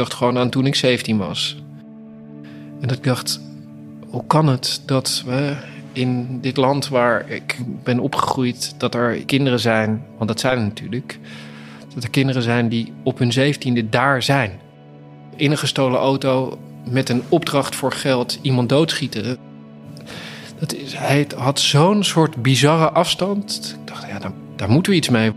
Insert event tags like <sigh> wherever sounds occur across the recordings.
dacht gewoon aan toen ik 17 was. En dat ik dacht, hoe kan het dat we in dit land waar ik ben opgegroeid, dat er kinderen zijn, want dat zijn er natuurlijk, dat er kinderen zijn die op hun zeventiende daar zijn. In een gestolen auto met een opdracht voor geld iemand doodschieten. Dat is, hij had zo'n soort bizarre afstand. Ik dacht, ja, daar, daar moeten we iets mee.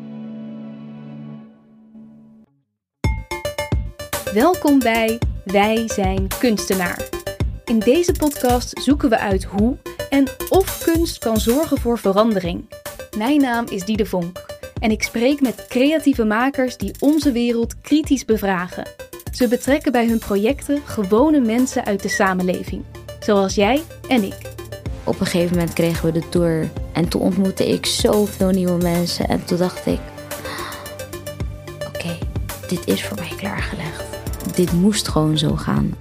Welkom bij Wij zijn kunstenaar. In deze podcast zoeken we uit hoe en of kunst kan zorgen voor verandering. Mijn naam is Diede Vonk en ik spreek met creatieve makers die onze wereld kritisch bevragen. Ze betrekken bij hun projecten gewone mensen uit de samenleving, zoals jij en ik. Op een gegeven moment kregen we de tour en toen ontmoette ik zoveel nieuwe mensen en toen dacht ik: oké, dit is voor mij klaargelegd. Dit moest gewoon zo gaan.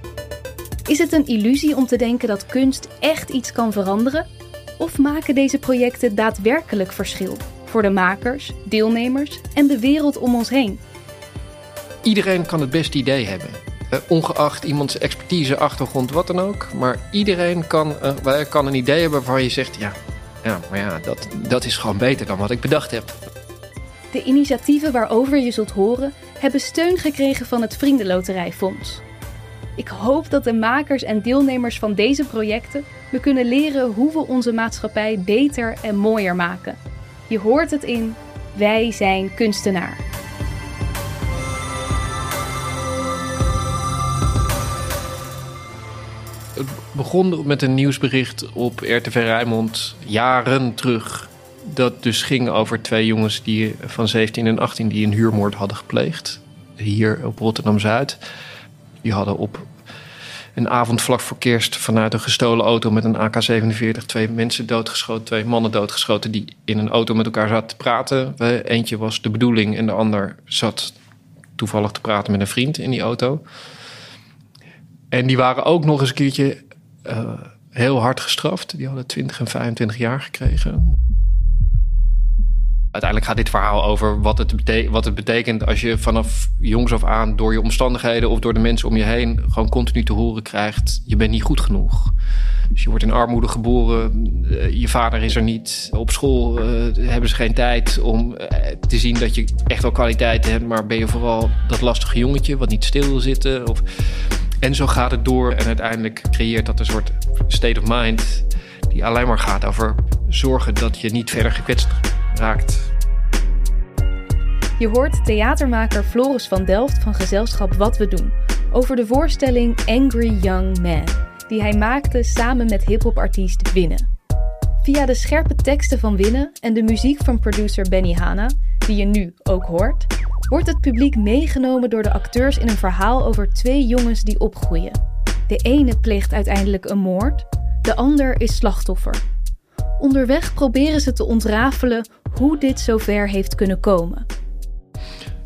Is het een illusie om te denken dat kunst echt iets kan veranderen? Of maken deze projecten daadwerkelijk verschil voor de makers, deelnemers en de wereld om ons heen? Iedereen kan het beste idee hebben. Uh, ongeacht iemands expertise, achtergrond, wat dan ook. Maar iedereen kan, uh, kan een idee hebben waarvan je zegt: ja, ja maar ja, dat, dat is gewoon beter dan wat ik bedacht heb. De initiatieven waarover je zult horen hebben steun gekregen van het Vriendenloterijfonds. Ik hoop dat de makers en deelnemers van deze projecten me kunnen leren hoe we onze maatschappij beter en mooier maken. Je hoort het in Wij zijn kunstenaar. Het begon met een nieuwsbericht op RTV Rijnmond jaren terug. Dat dus ging over twee jongens die, van 17 en 18 die een huurmoord hadden gepleegd. Hier op Rotterdam Zuid. Die hadden op een avond vlak voor kerst vanuit een gestolen auto met een AK-47 twee mensen doodgeschoten, twee mannen doodgeschoten die in een auto met elkaar zaten te praten. Eentje was de bedoeling en de ander zat toevallig te praten met een vriend in die auto. En die waren ook nog eens een keertje uh, heel hard gestraft. Die hadden 20 en 25 jaar gekregen. Uiteindelijk gaat dit verhaal over wat het, wat het betekent als je vanaf jongs af aan door je omstandigheden of door de mensen om je heen gewoon continu te horen krijgt: je bent niet goed genoeg. Dus je wordt in armoede geboren, eh, je vader is er niet. Op school uh, hebben ze geen tijd om uh, te zien dat je echt wel kwaliteiten hebt, maar ben je vooral dat lastige jongetje wat niet stil wil zitten. Of... En zo gaat het door en uiteindelijk creëert dat een soort state of mind die alleen maar gaat over zorgen dat je niet verder gekwetst raakt. Je hoort theatermaker Floris van Delft van gezelschap Wat We Doen over de voorstelling Angry Young Man, die hij maakte samen met hip-hop-artiest Winnen. Via de scherpe teksten van Winnen en de muziek van producer Benny Hanna, die je nu ook hoort, wordt het publiek meegenomen door de acteurs in een verhaal over twee jongens die opgroeien. De ene pleegt uiteindelijk een moord, de ander is slachtoffer. Onderweg proberen ze te ontrafelen hoe dit zover heeft kunnen komen.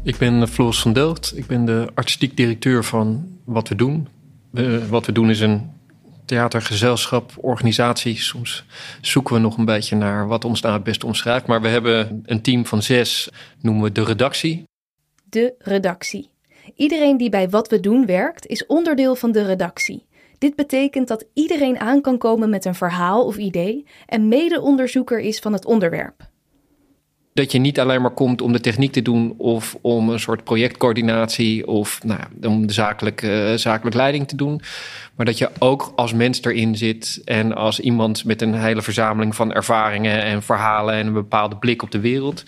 Ik ben Floris van Delft. Ik ben de artistiek directeur van Wat We Doen. Uh, wat We Doen is een theatergezelschap, organisatie. Soms zoeken we nog een beetje naar wat ons daar het beste omschrijft. Maar we hebben een team van zes, noemen we de redactie. De redactie. Iedereen die bij Wat We Doen werkt, is onderdeel van de redactie. Dit betekent dat iedereen aan kan komen met een verhaal of idee en mede-onderzoeker is van het onderwerp. Dat je niet alleen maar komt om de techniek te doen of om een soort projectcoördinatie of nou, om de zakelijke, uh, leiding te doen. Maar dat je ook als mens erin zit en als iemand met een hele verzameling van ervaringen en verhalen en een bepaalde blik op de wereld.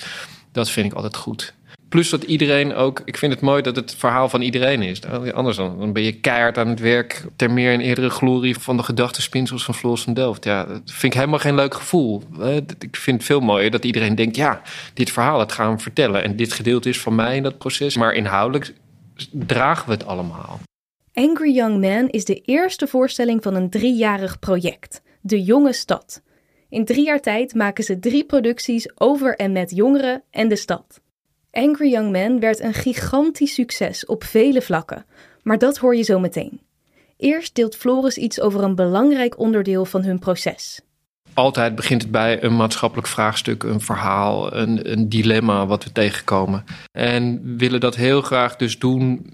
Dat vind ik altijd goed. Plus dat iedereen ook, ik vind het mooi dat het verhaal van iedereen is. Anders dan, dan ben je keihard aan het werk ter meer en eerdere glorie van de gedachtenspinsels van Floris van Delft. Ja, dat vind ik helemaal geen leuk gevoel. Ik vind het veel mooier dat iedereen denkt, ja, dit verhaal, dat gaan we vertellen. En dit gedeelte is van mij in dat proces. Maar inhoudelijk dragen we het allemaal. Angry Young Man is de eerste voorstelling van een driejarig project, De Jonge Stad. In drie jaar tijd maken ze drie producties over en met jongeren en de stad. Angry Young Man werd een gigantisch succes op vele vlakken, maar dat hoor je zo meteen. Eerst deelt Floris iets over een belangrijk onderdeel van hun proces. Altijd begint het bij een maatschappelijk vraagstuk, een verhaal, een, een dilemma wat we tegenkomen. En willen dat heel graag dus doen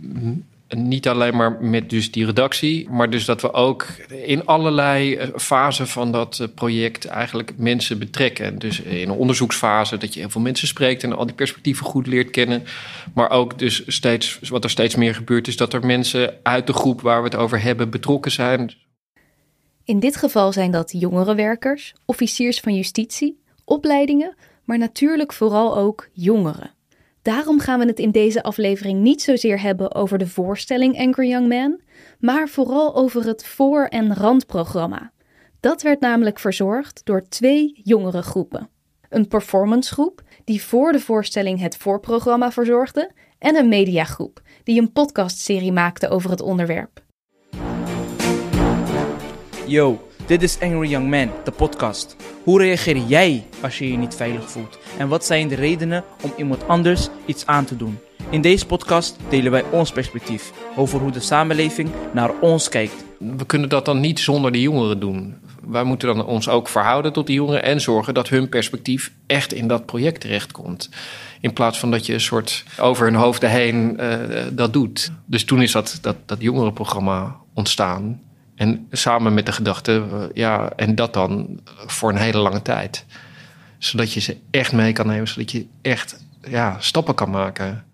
niet alleen maar met dus die redactie, maar dus dat we ook in allerlei eh, fasen van dat eh, project eigenlijk mensen betrekken. Dus in een onderzoeksfase dat je heel veel mensen spreekt en al die perspectieven goed leert kennen. Maar ook dus steeds, wat er steeds meer gebeurt, is dat er mensen uit de groep waar we het over hebben betrokken zijn. In dit geval zijn dat jongerenwerkers, officiers van justitie, opleidingen, maar natuurlijk vooral ook jongeren. Daarom gaan we het in deze aflevering niet zozeer hebben over de voorstelling Angry Young Man, maar vooral over het voor- en randprogramma. Dat werd namelijk verzorgd door twee jongere groepen. Een performancegroep, die voor de voorstelling het voorprogramma verzorgde, en een mediagroep, die een podcastserie maakte over het onderwerp. Yo, dit is Angry Young Man, de podcast. Hoe reageer jij als je je niet veilig voelt? En wat zijn de redenen om iemand anders iets aan te doen? In deze podcast delen wij ons perspectief over hoe de samenleving naar ons kijkt. We kunnen dat dan niet zonder de jongeren doen. Wij moeten dan ons ook verhouden tot die jongeren en zorgen dat hun perspectief echt in dat project terechtkomt. In plaats van dat je een soort over hun hoofden heen uh, dat doet. Dus toen is dat, dat, dat jongerenprogramma ontstaan. En samen met de gedachte, uh, ja, en dat dan voor een hele lange tijd. Zodat je ze echt mee kan nemen, zodat je echt ja, stappen kan maken.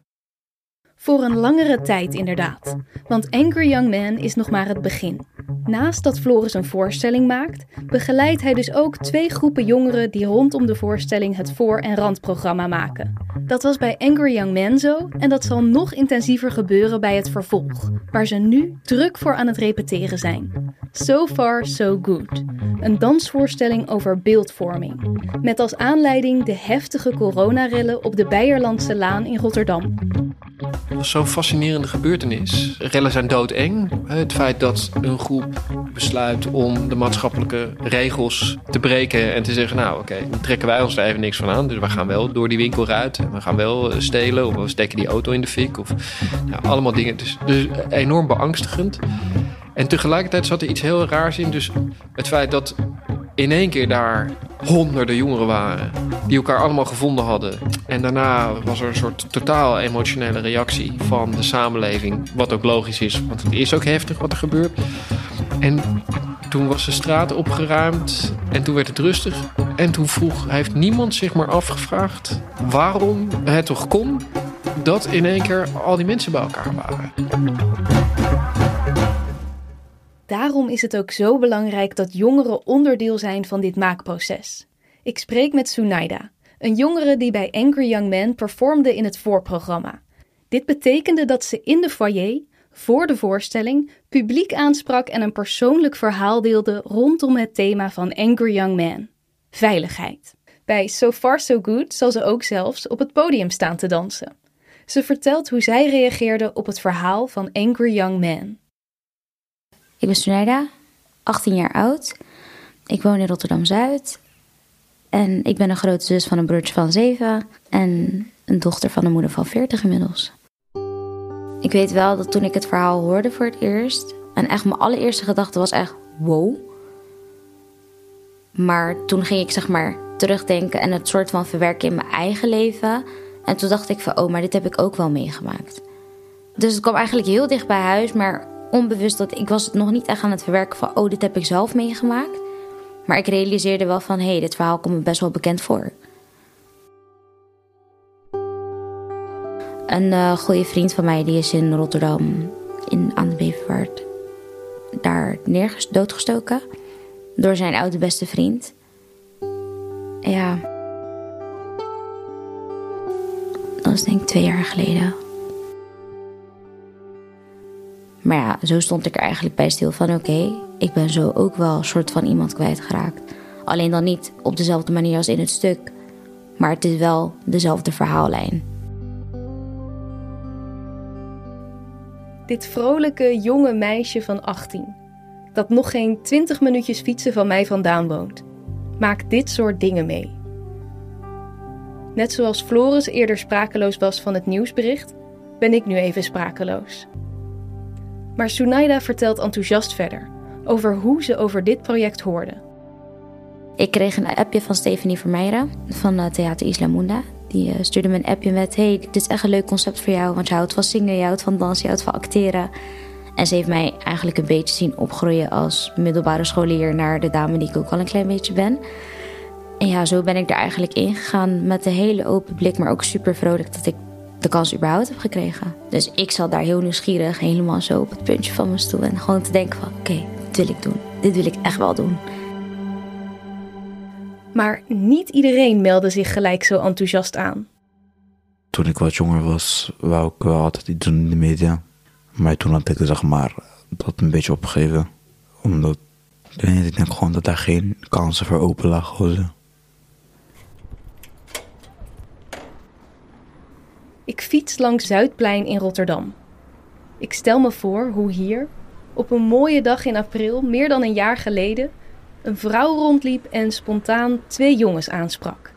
Voor een langere tijd inderdaad, want Angry Young Man is nog maar het begin. Naast dat Floris een voorstelling maakt, begeleidt hij dus ook twee groepen jongeren die rondom de voorstelling het voor- en randprogramma maken. Dat was bij Angry Young Man zo en dat zal nog intensiever gebeuren bij het vervolg, waar ze nu druk voor aan het repeteren zijn. So Far So Good, een dansvoorstelling over beeldvorming, met als aanleiding de heftige coronarellen op de Beierlandse Laan in Rotterdam. Zo'n fascinerende gebeurtenis. Rellen zijn doodeng. Het feit dat een groep besluit om de maatschappelijke regels te breken en te zeggen: Nou, oké, dan trekken wij ons er even niks van aan. Dus we gaan wel door die winkelruit. En we gaan wel stelen. Of we steken die auto in de fik. Of ja, allemaal dingen. Dus, dus enorm beangstigend. En tegelijkertijd zat er iets heel raars in. Dus het feit dat in één keer daar honderden jongeren waren. Die elkaar allemaal gevonden hadden. En daarna was er een soort totaal emotionele reactie van de samenleving. Wat ook logisch is, want het is ook heftig wat er gebeurt. En toen was de straat opgeruimd en toen werd het rustig. En toen vroeg, heeft niemand zich maar afgevraagd waarom het toch kon dat in één keer al die mensen bij elkaar waren. Daarom is het ook zo belangrijk dat jongeren onderdeel zijn van dit maakproces. Ik spreek met Sunaida, een jongere die bij Angry Young Man performde in het voorprogramma. Dit betekende dat ze in de foyer, voor de voorstelling, publiek aansprak en een persoonlijk verhaal deelde rondom het thema van Angry Young Man: veiligheid. Bij So Far So Good zal ze ook zelfs op het podium staan te dansen. Ze vertelt hoe zij reageerde op het verhaal van Angry Young Man. Ik ben Sunaida, 18 jaar oud. Ik woon in Rotterdam-Zuid. En ik ben een grote zus van een broertje van 7 en een dochter van een moeder van 40 inmiddels. Ik weet wel dat toen ik het verhaal hoorde voor het eerst... en echt mijn allereerste gedachte was echt wow. Maar toen ging ik zeg maar terugdenken en het soort van verwerken in mijn eigen leven. En toen dacht ik van oh, maar dit heb ik ook wel meegemaakt. Dus het kwam eigenlijk heel dicht bij huis, maar onbewust dat ik was het nog niet echt aan het verwerken van oh, dit heb ik zelf meegemaakt. Maar ik realiseerde wel van hé, hey, dit verhaal komt me best wel bekend voor. Een uh, goede vriend van mij die is in Rotterdam in, aan de daar neer doodgestoken door zijn oude beste vriend. Ja, dat was denk ik twee jaar geleden. Maar ja, zo stond ik er eigenlijk bij stil van oké, ik ben zo ook wel een soort van iemand kwijtgeraakt. Alleen dan niet op dezelfde manier als in het stuk, maar het is wel dezelfde verhaallijn. Dit vrolijke jonge meisje van 18, dat nog geen 20 minuutjes fietsen van mij vandaan woont, maakt dit soort dingen mee. Net zoals Floris eerder sprakeloos was van het nieuwsbericht, ben ik nu even sprakeloos. Maar Sunaida vertelt enthousiast verder over hoe ze over dit project hoorde. Ik kreeg een appje van Stephanie Vermeijeren van Theater Isla Munda. Die stuurde me een appje met... hey, dit is echt een leuk concept voor jou... want je houdt van zingen, je houdt van dansen, je houdt van acteren. En ze heeft mij eigenlijk een beetje zien opgroeien... als middelbare scholier naar de dame die ik ook al een klein beetje ben. En ja, zo ben ik er eigenlijk ingegaan met een hele open blik... maar ook super vrolijk dat ik de kans überhaupt heb gekregen. Dus ik zat daar heel nieuwsgierig, helemaal zo op het puntje van mijn stoel... en gewoon te denken van, oké, dit wil ik doen. Dit wil ik echt wel doen. Maar niet iedereen meldde zich gelijk zo enthousiast aan. Toen ik wat jonger was, wou ik wel altijd iets doen in de media. Maar toen had ik zeg maar dat een beetje opgegeven. Omdat ik, denk gewoon dat daar geen kansen voor open lagen. Ik fiets langs Zuidplein in Rotterdam. Ik stel me voor hoe hier, op een mooie dag in april, meer dan een jaar geleden, een vrouw rondliep en spontaan twee jongens aansprak.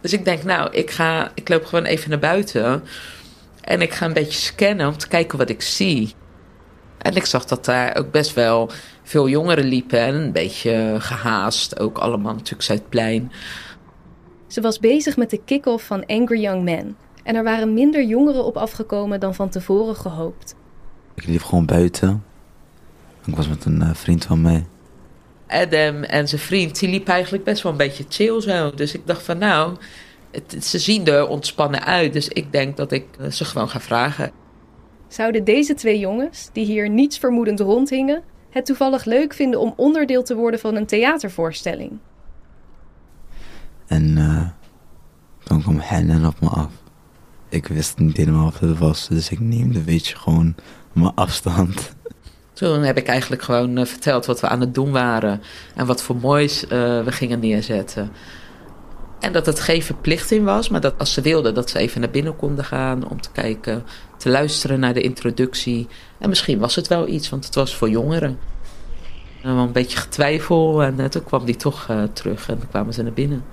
Dus ik denk, nou, ik, ga, ik loop gewoon even naar buiten en ik ga een beetje scannen om te kijken wat ik zie. En ik zag dat daar ook best wel veel jongeren liepen en een beetje gehaast, ook allemaal natuurlijk Zuidplein. Ze was bezig met de kick-off van Angry Young Men en er waren minder jongeren op afgekomen dan van tevoren gehoopt. Ik liep gewoon buiten. Ik was met een eh, vriend van mij. Adam en zijn vriend, die liep eigenlijk best wel een beetje chill zo. Dus ik dacht van nou, het, ze zien er ontspannen uit. Dus ik denk dat ik eh, ze gewoon ga vragen. Zouden deze twee jongens, die hier niets vermoedend rondhingen, het toevallig leuk vinden om onderdeel te worden van een theatervoorstelling? En uh, dan kwam Hennen op me af. Ik wist niet helemaal wat het was, dus ik neemde een beetje gewoon mijn afstand. Toen heb ik eigenlijk gewoon uh, verteld wat we aan het doen waren en wat voor moois uh, we gingen neerzetten. En dat het geen verplichting was, maar dat als ze wilden, dat ze even naar binnen konden gaan om te kijken, te luisteren naar de introductie. En misschien was het wel iets, want het was voor jongeren. En wel een beetje getwijfel en uh, toen kwam die toch terug en dan kwamen ze naar binnen.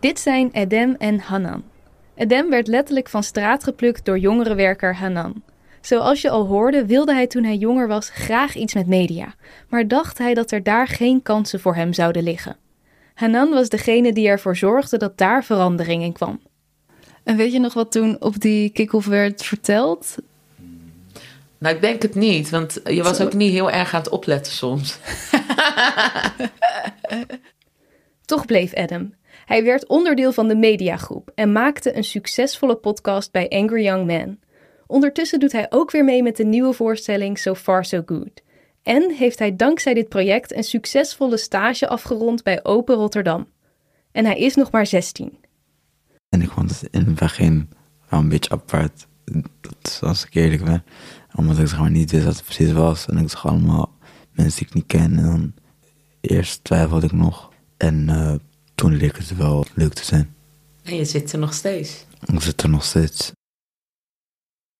Dit zijn Edem en Hanan. Edem werd letterlijk van straat geplukt door jongerenwerker Hanan. Zoals je al hoorde, wilde hij toen hij jonger was graag iets met media, maar dacht hij dat er daar geen kansen voor hem zouden liggen. Hanan was degene die ervoor zorgde dat daar verandering in kwam. En weet je nog wat toen op die kick-off werd verteld? Nou, ik denk het niet, want je was ook niet heel erg aan het opletten soms. <laughs> Toch bleef Adam. Hij werd onderdeel van de mediagroep en maakte een succesvolle podcast bij Angry Young Men. Ondertussen doet hij ook weer mee met de nieuwe voorstelling So Far So Good. En heeft hij dankzij dit project een succesvolle stage afgerond bij Open Rotterdam. En hij is nog maar 16. En ik vond het in het begin wel een beetje apart, als ik eerlijk ben. Omdat ik gewoon niet wist wat het precies was. En ik zag allemaal mensen die ik niet ken. En dan eerst twijfelde ik nog. En uh, toen leek het wel leuk te zijn. En je zit er nog steeds? Ik zit er nog steeds.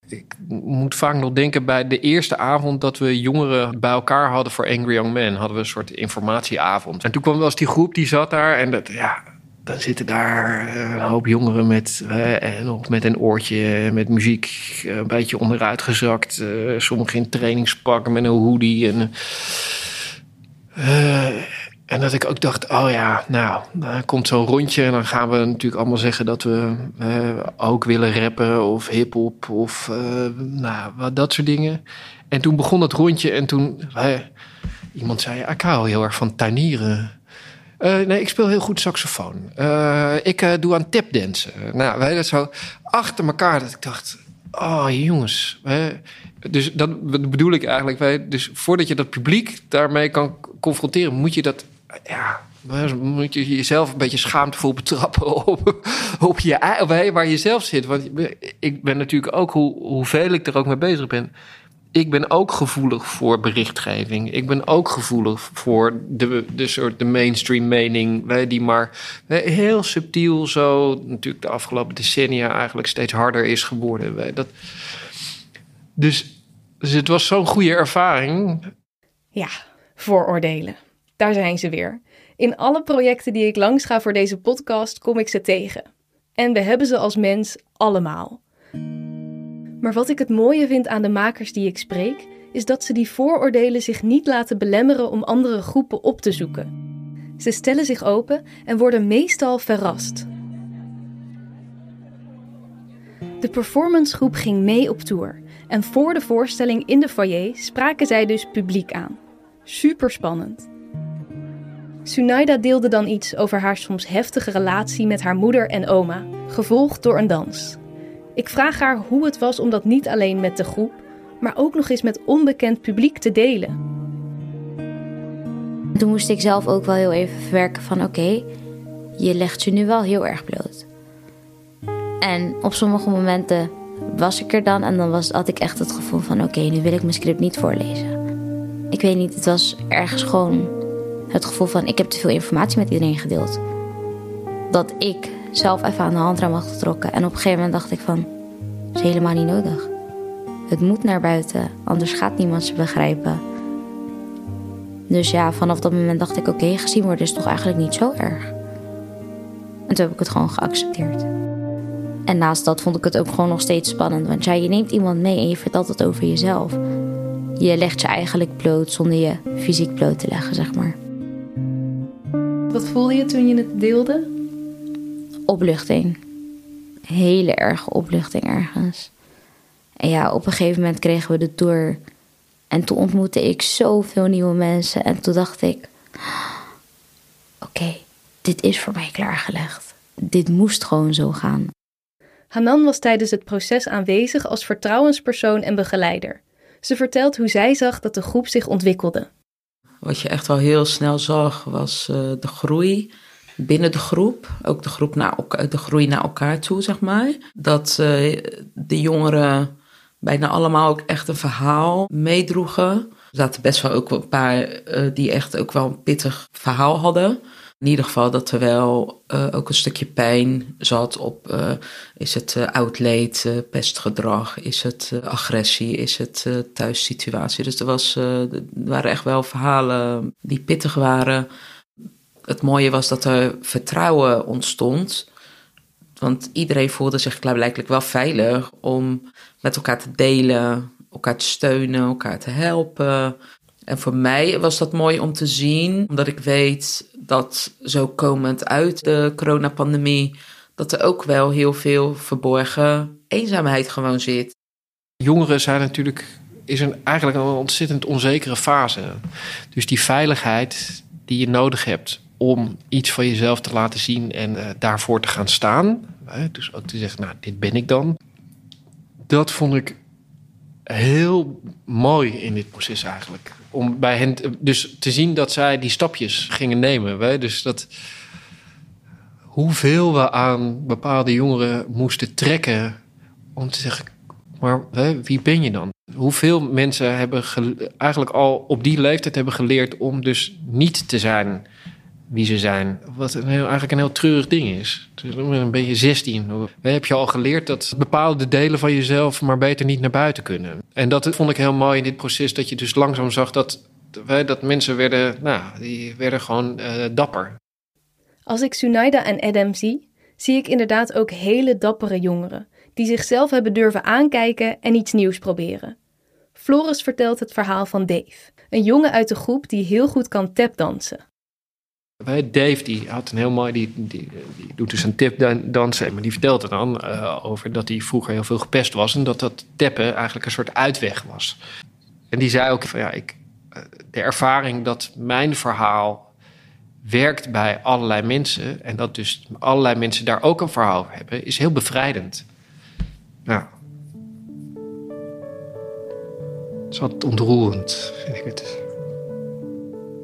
Ik moet vaak nog denken bij de eerste avond dat we jongeren bij elkaar hadden voor Angry Young Men. Hadden we een soort informatieavond. En toen kwam wel eens die groep die zat daar en dat, ja, dan zitten daar eh, een hoop jongeren met, eh, nog met een oortje, met muziek, eh, een beetje onderuit gezakt. Uh, sommigen in trainingspakken met een hoodie. En, en dat ik ook dacht, oh ja, nou, dan komt zo'n rondje en dan gaan we natuurlijk allemaal zeggen dat we uh, ook willen rappen of hip-hop of uh, nou, wat, dat soort dingen. En toen begon dat rondje en toen, iemand zei, ik hou heel erg van tuinieren. nee, ik speel heel goed saxofoon. ik doe aan tapdansen. Nou, wij dat zo achter elkaar dat ik dacht, oh jongens. dus dat bedoel ik eigenlijk. Dus voordat je dat publiek daarmee kan confronteren, moet je dat ja, moet je jezelf een beetje schaamtevol betrappen <laughs> op, op je, waar je zelf zit. Want ik ben natuurlijk ook, hoe, hoeveel ik er ook mee bezig ben, ik ben ook gevoelig voor berichtgeving. Ik ben ook gevoelig voor de, de soort de mainstream mening, die maar heel subtiel zo, natuurlijk de afgelopen decennia eigenlijk steeds harder is geworden. Dat, dus, dus het was zo'n goede ervaring. Ja, vooroordelen. Daar zijn ze weer. In alle projecten die ik langs ga voor deze podcast kom ik ze tegen. En we hebben ze als mens allemaal. Maar wat ik het mooie vind aan de makers die ik spreek, is dat ze die vooroordelen zich niet laten belemmeren om andere groepen op te zoeken. Ze stellen zich open en worden meestal verrast. De performancegroep ging mee op tour en voor de voorstelling in de foyer spraken zij dus publiek aan. Super spannend. Sunaida deelde dan iets over haar soms heftige relatie met haar moeder en oma, gevolgd door een dans. Ik vraag haar hoe het was om dat niet alleen met de groep, maar ook nog eens met onbekend publiek te delen. Toen moest ik zelf ook wel heel even verwerken van oké, je legt je nu wel heel erg bloot. En op sommige momenten was ik er dan en dan was, had ik echt het gevoel van oké, nu wil ik mijn script niet voorlezen. Ik weet niet, het was ergens gewoon het gevoel van ik heb te veel informatie met iedereen gedeeld. Dat ik zelf even aan de handrem had getrokken. En op een gegeven moment dacht ik van, is helemaal niet nodig. Het moet naar buiten, anders gaat niemand ze begrijpen. Dus ja, vanaf dat moment dacht ik, oké, gezien worden is toch eigenlijk niet zo erg. En toen heb ik het gewoon geaccepteerd. En naast dat vond ik het ook gewoon nog steeds spannend. Want ja, je neemt iemand mee en je vertelt het over jezelf. Je legt je eigenlijk bloot zonder je fysiek bloot te leggen, zeg maar. Wat voelde je toen je het deelde? Opluchting. Hele erge opluchting ergens. En ja, op een gegeven moment kregen we de tour. En toen ontmoette ik zoveel nieuwe mensen. En toen dacht ik: Oké, dit is voor mij klaargelegd. Dit moest gewoon zo gaan. Hanan was tijdens het proces aanwezig als vertrouwenspersoon en begeleider. Ze vertelt hoe zij zag dat de groep zich ontwikkelde. Wat je echt wel heel snel zag, was uh, de groei binnen de groep. Ook de, groep naar de groei naar elkaar toe, zeg maar. Dat uh, de jongeren bijna allemaal ook echt een verhaal meedroegen. Er zaten best wel ook een paar uh, die echt ook wel een pittig verhaal hadden. In ieder geval dat er wel uh, ook een stukje pijn zat op... Uh, is het uh, pestgedrag, is het agressie, is het thuissituatie. Dus er, was, waren echt wel verhalen die pittig waren. Het mooie was dat er vertrouwen ontstond. Want iedereen voelde zich blijkbaar wel veilig om met elkaar te delen, elkaar te steunen, elkaar te helpen. En voor mij was dat mooi om te zien, omdat ik weet dat zo komend uit de coronapandemie, dat er ook wel heel veel verborgen eenzaamheid gewoon zit. Jongeren zijn natuurlijk, is een, eigenlijk een ontzettend onzekere fase. Dus die veiligheid die je nodig hebt om iets van jezelf te laten zien en uh, daarvoor te gaan staan. Hè, dus ook te zeggen, nou, dit ben ik dan. Dat vond ik heel mooi in dit proces eigenlijk. Om bij hen dus te zien dat zij die stapjes gingen nemen. Hè? Dus dat hoeveel we aan bepaalde jongeren moesten trekken om te zeggen, maar wie ben je dan? Hoeveel mensen hebben eigenlijk al op die leeftijd hebben geleerd om dus niet te zijn wie ze zijn. Wat een heel, eigenlijk een heel treurig ding is. Een beetje 16. Heb je al geleerd dat bepaalde delen van jezelf maar beter niet naar buiten kunnen. En dat vond ik heel mooi in dit proces. Dat je dus langzaam zag dat, dat mensen werden, nou, die werden gewoon uh, dapper. Als ik Sunaida en Adam zie, zie ik inderdaad ook hele dappere jongeren. Die zichzelf hebben durven aankijken en iets nieuws proberen. Floris vertelt het verhaal van Dave. Een jongen uit de groep die heel goed kan tapdansen. Dave die had een heel mooi, die, die, doet dus een tipdansen, maar die vertelt er dan uh, over dat hij vroeger heel veel gepest was en dat dat tappen eigenlijk een soort uitweg was. En die zei ook van ja, ik, eh, de ervaring dat mijn verhaal werkt bij allerlei mensen en dat dus allerlei mensen daar ook een verhaal over hebben, is heel bevrijdend. Nou, het is wat ontroerend, vind ik het.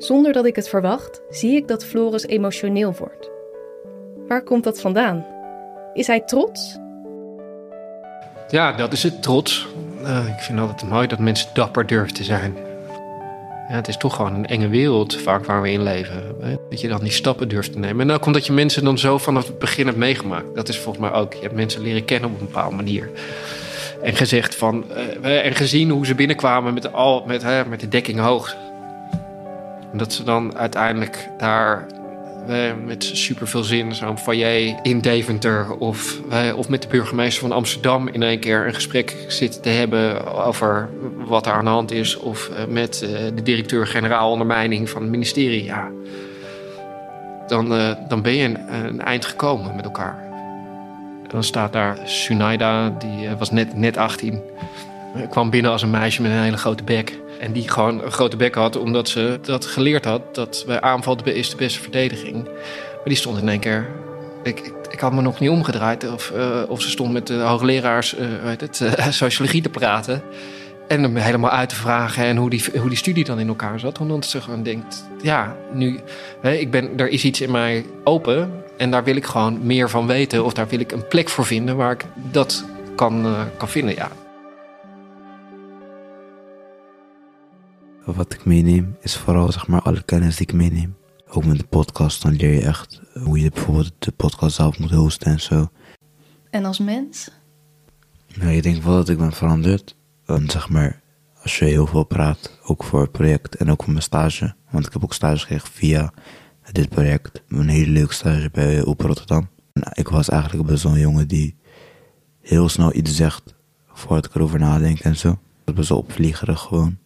Zonder dat ik het verwacht, zie ik dat Floris emotioneel wordt. Waar komt dat vandaan? Is hij trots? Ja, dat is het, trots. Uh, ik vind altijd mooi dat mensen dapper durven te zijn. Ja, het is toch gewoon een enge wereld vaak waar we in leven. Hè? Dat je dan die stappen durft te nemen. En ook omdat je mensen dan zo vanaf het begin hebt meegemaakt. Dat is volgens mij ook. Je hebt mensen leren kennen op een bepaalde manier. En gezegd van. Uh, en gezien hoe ze binnenkwamen met, al, met, hè, met de dekking hoog. Dat ze dan uiteindelijk daar met super veel zin zo'n foyer in Deventer of, of met de burgemeester van Amsterdam in één keer een gesprek zitten te hebben over wat er aan de hand is. Of met de directeur-generaal ondermijning van het ministerie. Ja, dan, eh, dan ben je een, eind gekomen met elkaar. En dan staat daar Sunaida, die eh, was net, net 18. Eh, kwam binnen als een meisje met een hele grote bek. En die gewoon een grote bek had, omdat ze dat geleerd had... dat bij aanval is de beste verdediging. Maar die stond in één keer... Ik, ik, ik had me nog niet omgedraaid. Of, eh, of ze stond met de hoogleraars eh, hoe heet het, eh, <laughs> sociologie te praten. En hem helemaal uit te vragen en hoe die, hoe die studie dan in elkaar zat. Omdat ze gewoon denkt, ja, nu, hè, ik ben, er is iets in mij open. En daar wil ik gewoon meer van weten. Of daar wil ik een plek voor vinden waar ik dat kan, eh, kan vinden. Ja, Wat ik meeneem is vooral zeg maar alle kennis die ik meeneem. Ook met de podcast, dan leer je echt hoe je bijvoorbeeld de podcast zelf moet hosten en zo. En als mens? Nou, ik denk wel dat ik ben veranderd. Dan zeg maar, als je heel veel praat, ook voor het project en ook voor mijn stage. Want ik heb ook stage gekregen via dit project. Een hele leuke stage bij Open Rotterdam. En ik was eigenlijk best wel een jongen die heel snel iets zegt voordat ik erover nadenk en zo. Ik was best wel opvliegerig gewoon.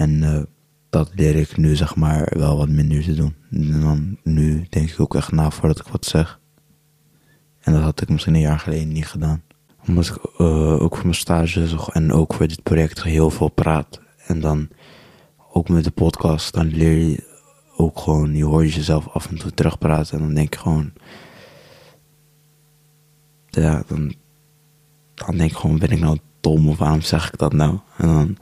En eh, dat leer ik nu zeg maar wel wat minder te doen. En dan nu denk ik ook echt na voordat ik wat zeg. En dat had ik misschien een jaar geleden niet gedaan omdat ik eh, ook voor mijn stage zo- en ook voor dit project heel veel praat. En dan ook met de podcast, dan leer je ook gewoon, je hoort jezelf af en toe terugpraten. En dan denk je gewoon, ja, dan, dan denk ik gewoon, ben ik nou dom of waarom zeg ik dat nou? En dan,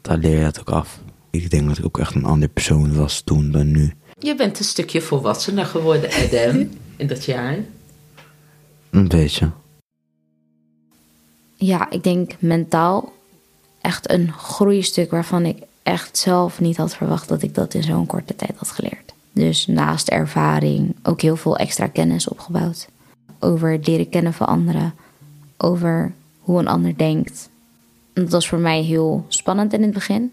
dan leer je het ook af. Ik denk dat ik ook echt een andere persoon was toen dan nu. Je bent een stukje volwassener geworden, Adam, in dat jaar. Een beetje. Ja, ik denk mentaal echt een groeistuk waarvan ik echt zelf niet had verwacht dat ik dat in zo'n korte tijd had geleerd. Dus naast ervaring ook heel veel extra kennis opgebouwd. Over het leren kennen van anderen. Over hoe een ander denkt. Dat was voor mij heel spannend in het begin.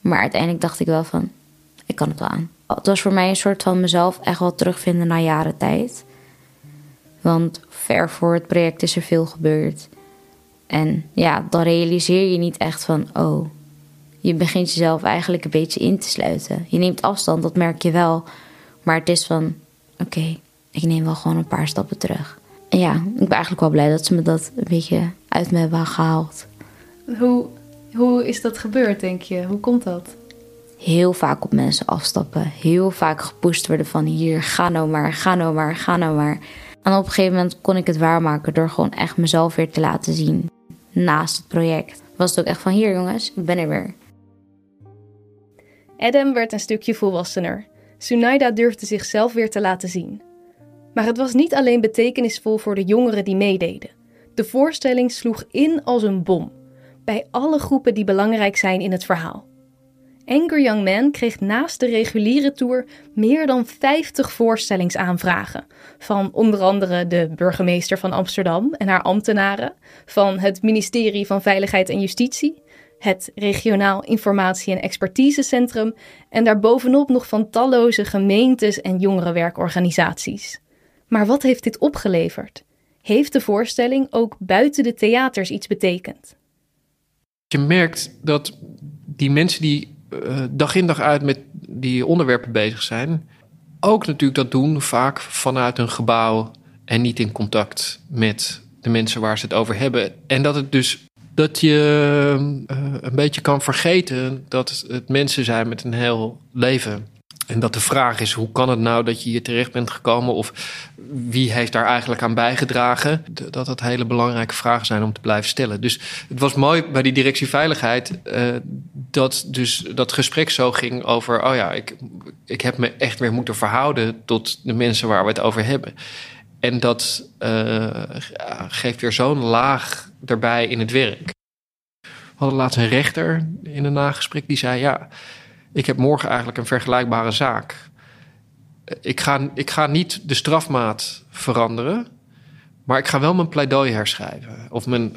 Maar uiteindelijk dacht ik wel van, ik kan het wel aan. Het was voor mij een soort van mezelf echt wel terugvinden na jaren tijd. Want ver voor het project is er veel gebeurd. En ja, dan realiseer je niet echt van, oh, je begint jezelf eigenlijk een beetje in te sluiten. Je neemt afstand, dat merk je wel. Maar het is van, oké, ik neem wel gewoon een paar stappen terug. En ja, ik ben eigenlijk wel blij dat ze me dat een beetje uit me hebben gehaald. Hoe, hoe is dat gebeurd, denk je? Hoe komt dat? Heel vaak op mensen afstappen. Heel vaak gepusht worden van hier, ga nou maar, ga nou maar, ga nou maar. En op een gegeven moment kon ik het waarmaken door gewoon echt mezelf weer te laten zien. Naast het project. Was het ook echt van hier jongens, ik ben er weer. Adam werd een stukje volwassener. Sunaida durfde zichzelf weer te laten zien. Maar het was niet alleen betekenisvol voor de jongeren die meededen. De voorstelling sloeg in als een bom. Bij alle groepen die belangrijk zijn in het verhaal. Angry Young Man kreeg naast de reguliere tour meer dan 50 voorstellingsaanvragen. Van onder andere de burgemeester van Amsterdam en haar ambtenaren, van het ministerie van Veiligheid en Justitie, het Regionaal Informatie- en Expertisecentrum en daarbovenop nog van talloze gemeentes en jongerenwerkorganisaties. Maar wat heeft dit opgeleverd? Heeft de voorstelling ook buiten de theaters iets betekend? Je merkt dat die mensen die eh, dag in dag uit met die onderwerpen bezig zijn, ook natuurlijk dat doen vaak vanuit een gebouw en niet in contact met de mensen waar ze het over hebben. En dat het dus dat je eh, een beetje kan vergeten dat het mensen zijn met een heel leven. En dat de vraag is, hoe kan het nou dat je hier terecht bent gekomen? Of wie heeft daar eigenlijk aan bijgedragen? Dat dat hele belangrijke vragen zijn om te blijven stellen. Dus het was mooi bij die directie veiligheid... eh, dat dus dat gesprek zo ging over... oh ja, ik, ik heb me echt weer moeten verhouden... tot de mensen waar we het over hebben. En dat eh, geeft weer zo'n laag erbij in het werk. We hadden laatst een rechter in een nagesprek die zei... ja, ik heb morgen eigenlijk een vergelijkbare zaak. Ik ga, ik ga niet de strafmaat veranderen... maar ik ga wel mijn pleidooi herschrijven. Of mijn,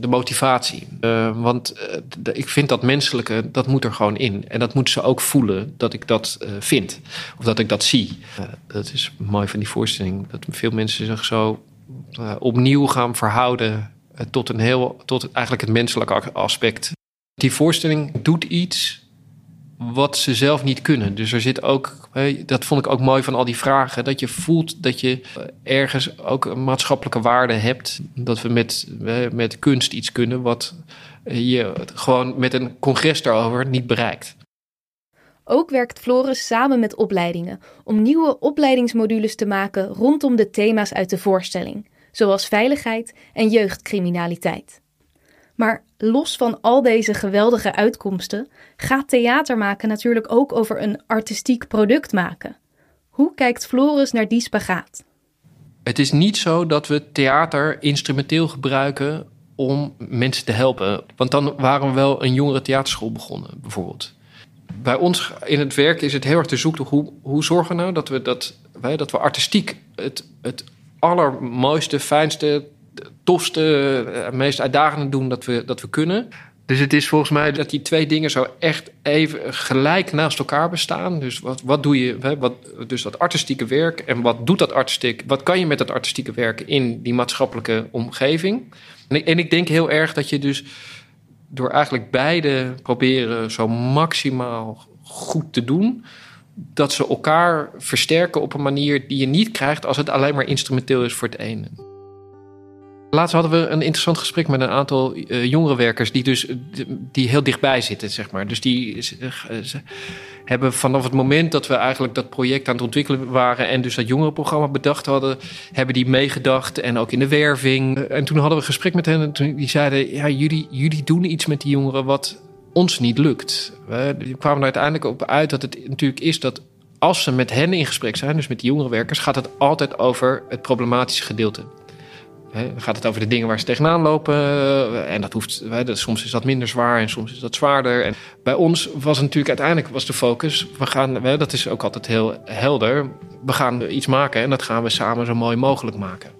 de motivatie. Uh, want de, ik vind dat menselijke, dat moet er gewoon in. En dat moeten ze ook voelen dat ik dat uh, vind. Of dat ik dat zie. Dat is mooi van die voorstelling. Dat veel mensen zich zo opnieuw gaan verhouden... tot, een heel, tot eigenlijk het menselijke aspect. Die voorstelling doet iets wat ze zelf niet kunnen. Dus er zit ook, dat vond ik ook mooi van al die vragen, dat je voelt dat je ergens ook een maatschappelijke waarde hebt. Dat we met, met kunst iets kunnen wat je gewoon met een congres daarover niet bereikt. Ook werkt Floris samen met opleidingen om nieuwe opleidingsmodules te maken rondom de thema's uit de voorstelling, zoals veiligheid en jeugdcriminaliteit. Maar los van al deze geweldige uitkomsten gaat theater maken natuurlijk ook over een artistiek product maken. Hoe kijkt Floris naar die spagaat? Het is niet zo dat we theater instrumenteel gebruiken om mensen te helpen. Want dan waren we wel een jongere theaterschool begonnen, bijvoorbeeld. Bij ons in het werk is het heel erg te zoeken hoe, hoe zorgen we nou dat we, dat, wij, dat we artistiek het, het allermooiste, fijnste, tofste, eh, meest uitdagende doen dat we, dat we kunnen. Dus het is volgens mij dat die twee dingen zo echt even gelijk naast elkaar bestaan. Dus wat, wat doe je, wat, dus dat artistieke werk en wat doet dat artistiek, wat kan je met dat artistieke werk in die maatschappelijke omgeving? En ik, en ik denk heel erg dat je dus door eigenlijk beide proberen zo maximaal goed te doen, dat ze elkaar versterken op een manier die je niet krijgt als het alleen maar instrumenteel is voor het ene. Laatst hadden we een interessant gesprek met een aantal jongerenwerkers die dus die heel dichtbij zitten, zeg maar. Dus die ze hebben vanaf het moment dat we eigenlijk dat project aan het ontwikkelen waren en dus dat jongerenprogramma bedacht hadden, hebben die meegedacht en ook in de werving. En toen hadden we een gesprek met hen en toen, die zeiden, ja, jullie, jullie doen iets met die jongeren wat ons niet lukt. We kwamen er uiteindelijk op uit dat het natuurlijk is dat als ze met hen in gesprek zijn, dus met die jongerenwerkers, gaat het altijd over het problematische gedeelte gaat het over de dingen waar ze tegenaan lopen. En dat hoeft, soms is dat minder zwaar en soms is dat zwaarder. En bij ons was het natuurlijk uiteindelijk was de focus. We gaan, dat is ook altijd heel helder. We gaan iets maken en dat gaan we samen zo mooi mogelijk maken.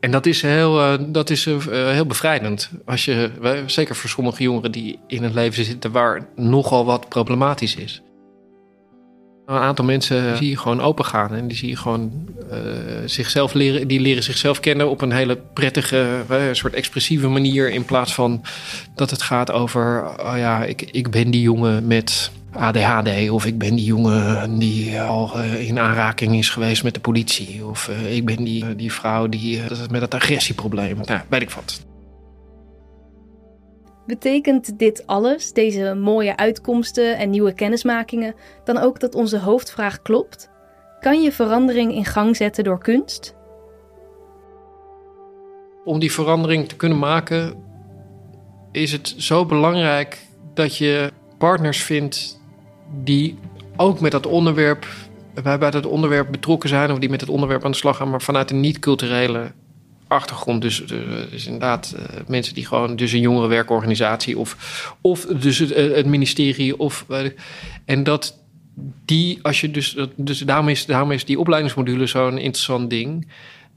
En dat is heel, eh, dat is eh, heel bevrijdend. Als je, zeker voor sommige jongeren die in een leven zitten waar nogal wat problematisch is. Een aantal mensen zie je gewoon open gaan en die zie je gewoon uh, zichzelf leren, die leren zichzelf kennen op een hele prettige, uh, soort expressieve manier. In plaats van dat het gaat over, oh ja, ik, ik ben die jongen met ADHD of ik ben die jongen die al uh, in aanraking is geweest met de politie. Of ik ben die, die vrouw die met het agressieprobleem, nou, weet ik wat. Betekent dit alles, deze mooie uitkomsten en nieuwe kennismakingen, dan ook dat onze hoofdvraag klopt? Kan je verandering in gang zetten door kunst? Om die verandering te kunnen maken, is het zo belangrijk dat je partners vindt die ook met dat onderwerp, bij dat onderwerp betrokken zijn of die met het onderwerp aan de slag gaan, maar vanuit een niet-culturele achtergrond. Dus, eh, dus inderdaad, uh, mensen die gewoon, dus een jongerenwerkorganisatie of, of dus het, eh, het ministerie. Of, en dat die, als je dus, dus daarom is, daarom is die opleidingsmodule zo'n interessant ding.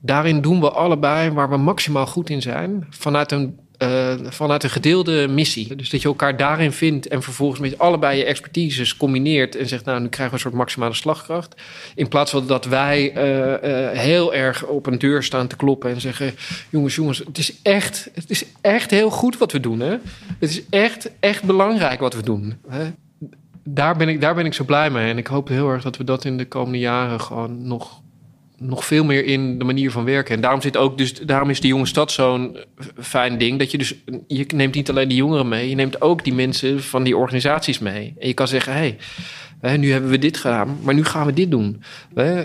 Daarin doen we allebei waar we maximaal goed in zijn, vanuit een uh, vanuit een gedeelde missie. Dus dat je elkaar daarin vindt en vervolgens met allebei je expertises combineert en zegt, nou, nu krijgen we een soort maximale slagkracht. In plaats van dat wij uh, uh, heel erg op een deur staan te kloppen en zeggen, jongens, jongens, het is echt, het is echt heel goed wat we doen. Hè? Het is echt, echt belangrijk wat we doen. Hè? Daar ben, ik, daar ben ik zo blij mee. En ik hoop heel erg dat we dat in de komende jaren gewoon nog nog veel meer in de manier van werken. En daarom, zit ook dus, daarom is de jonge stad zo'n fijn ding. Dat je dus, je neemt niet alleen die jongeren mee, je neemt ook die mensen van die organisaties mee. En je kan zeggen, hé, hey, nu hebben we dit gedaan, maar nu gaan we dit doen. Uh,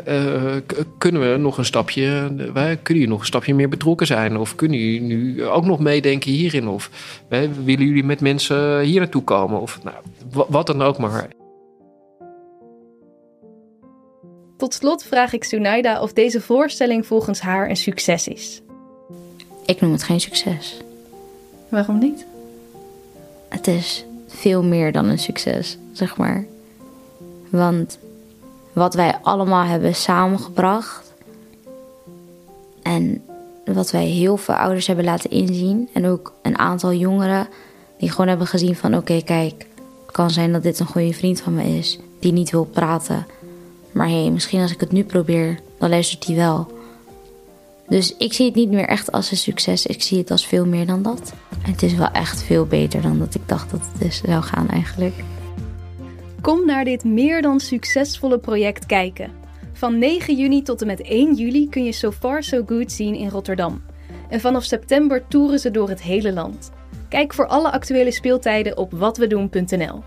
kunnen we nog een stapje, kunnen jullie nog een stapje meer betrokken zijn? Of kunnen jullie nu ook nog meedenken hierin? Of willen jullie met mensen hier naartoe komen? Of nou, wat dan ook maar. Tot slot vraag ik Sunaida of deze voorstelling volgens haar een succes is. Ik noem het geen succes. Waarom niet? Het is veel meer dan een succes, zeg maar. Want wat wij allemaal hebben samengebracht en wat wij heel veel ouders hebben laten inzien en ook een aantal jongeren die gewoon hebben gezien van oké, kijk, het kan zijn dat dit een goede vriend van me is die niet wil praten maar hé, hey, misschien als ik het nu probeer, dan luistert hij wel. Dus ik zie het niet meer echt als een succes. Ik zie het als veel meer dan dat. Het is wel echt veel beter dan dat ik dacht dat het dus zou gaan eigenlijk. Kom naar dit meer dan succesvolle project kijken. Van 9 juni tot en met 1 juli kun je So Far So Good zien in Rotterdam. En vanaf september toeren ze door het hele land. Kijk voor alle actuele speeltijden op watwedoen.nl.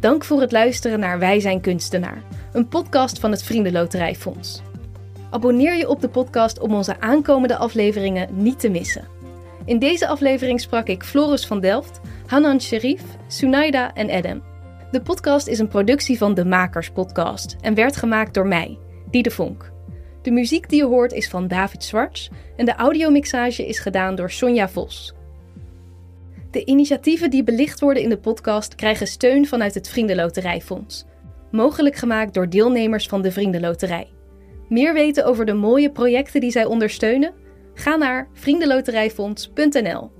Dank voor het luisteren naar Wij zijn kunstenaar, een podcast van het Vriendenloterijfonds. Abonneer je op de podcast om onze aankomende afleveringen niet te missen. In deze aflevering sprak ik Floris van Delft, Hanan Sherif, Sunaida en Adam. De podcast is een productie van de Makers Podcast en werd gemaakt door mij, Diede Vonk. De muziek die je hoort is van David Zwarts en de audiomixage is gedaan door Sonja Vos. De initiatieven die belicht worden in de podcast krijgen steun vanuit het Vriendenloterijfonds. Mogelijk gemaakt door deelnemers van de Vriendenloterij. Meer weten over de mooie projecten die zij ondersteunen? Ga naar vriendenloterijfonds.nl.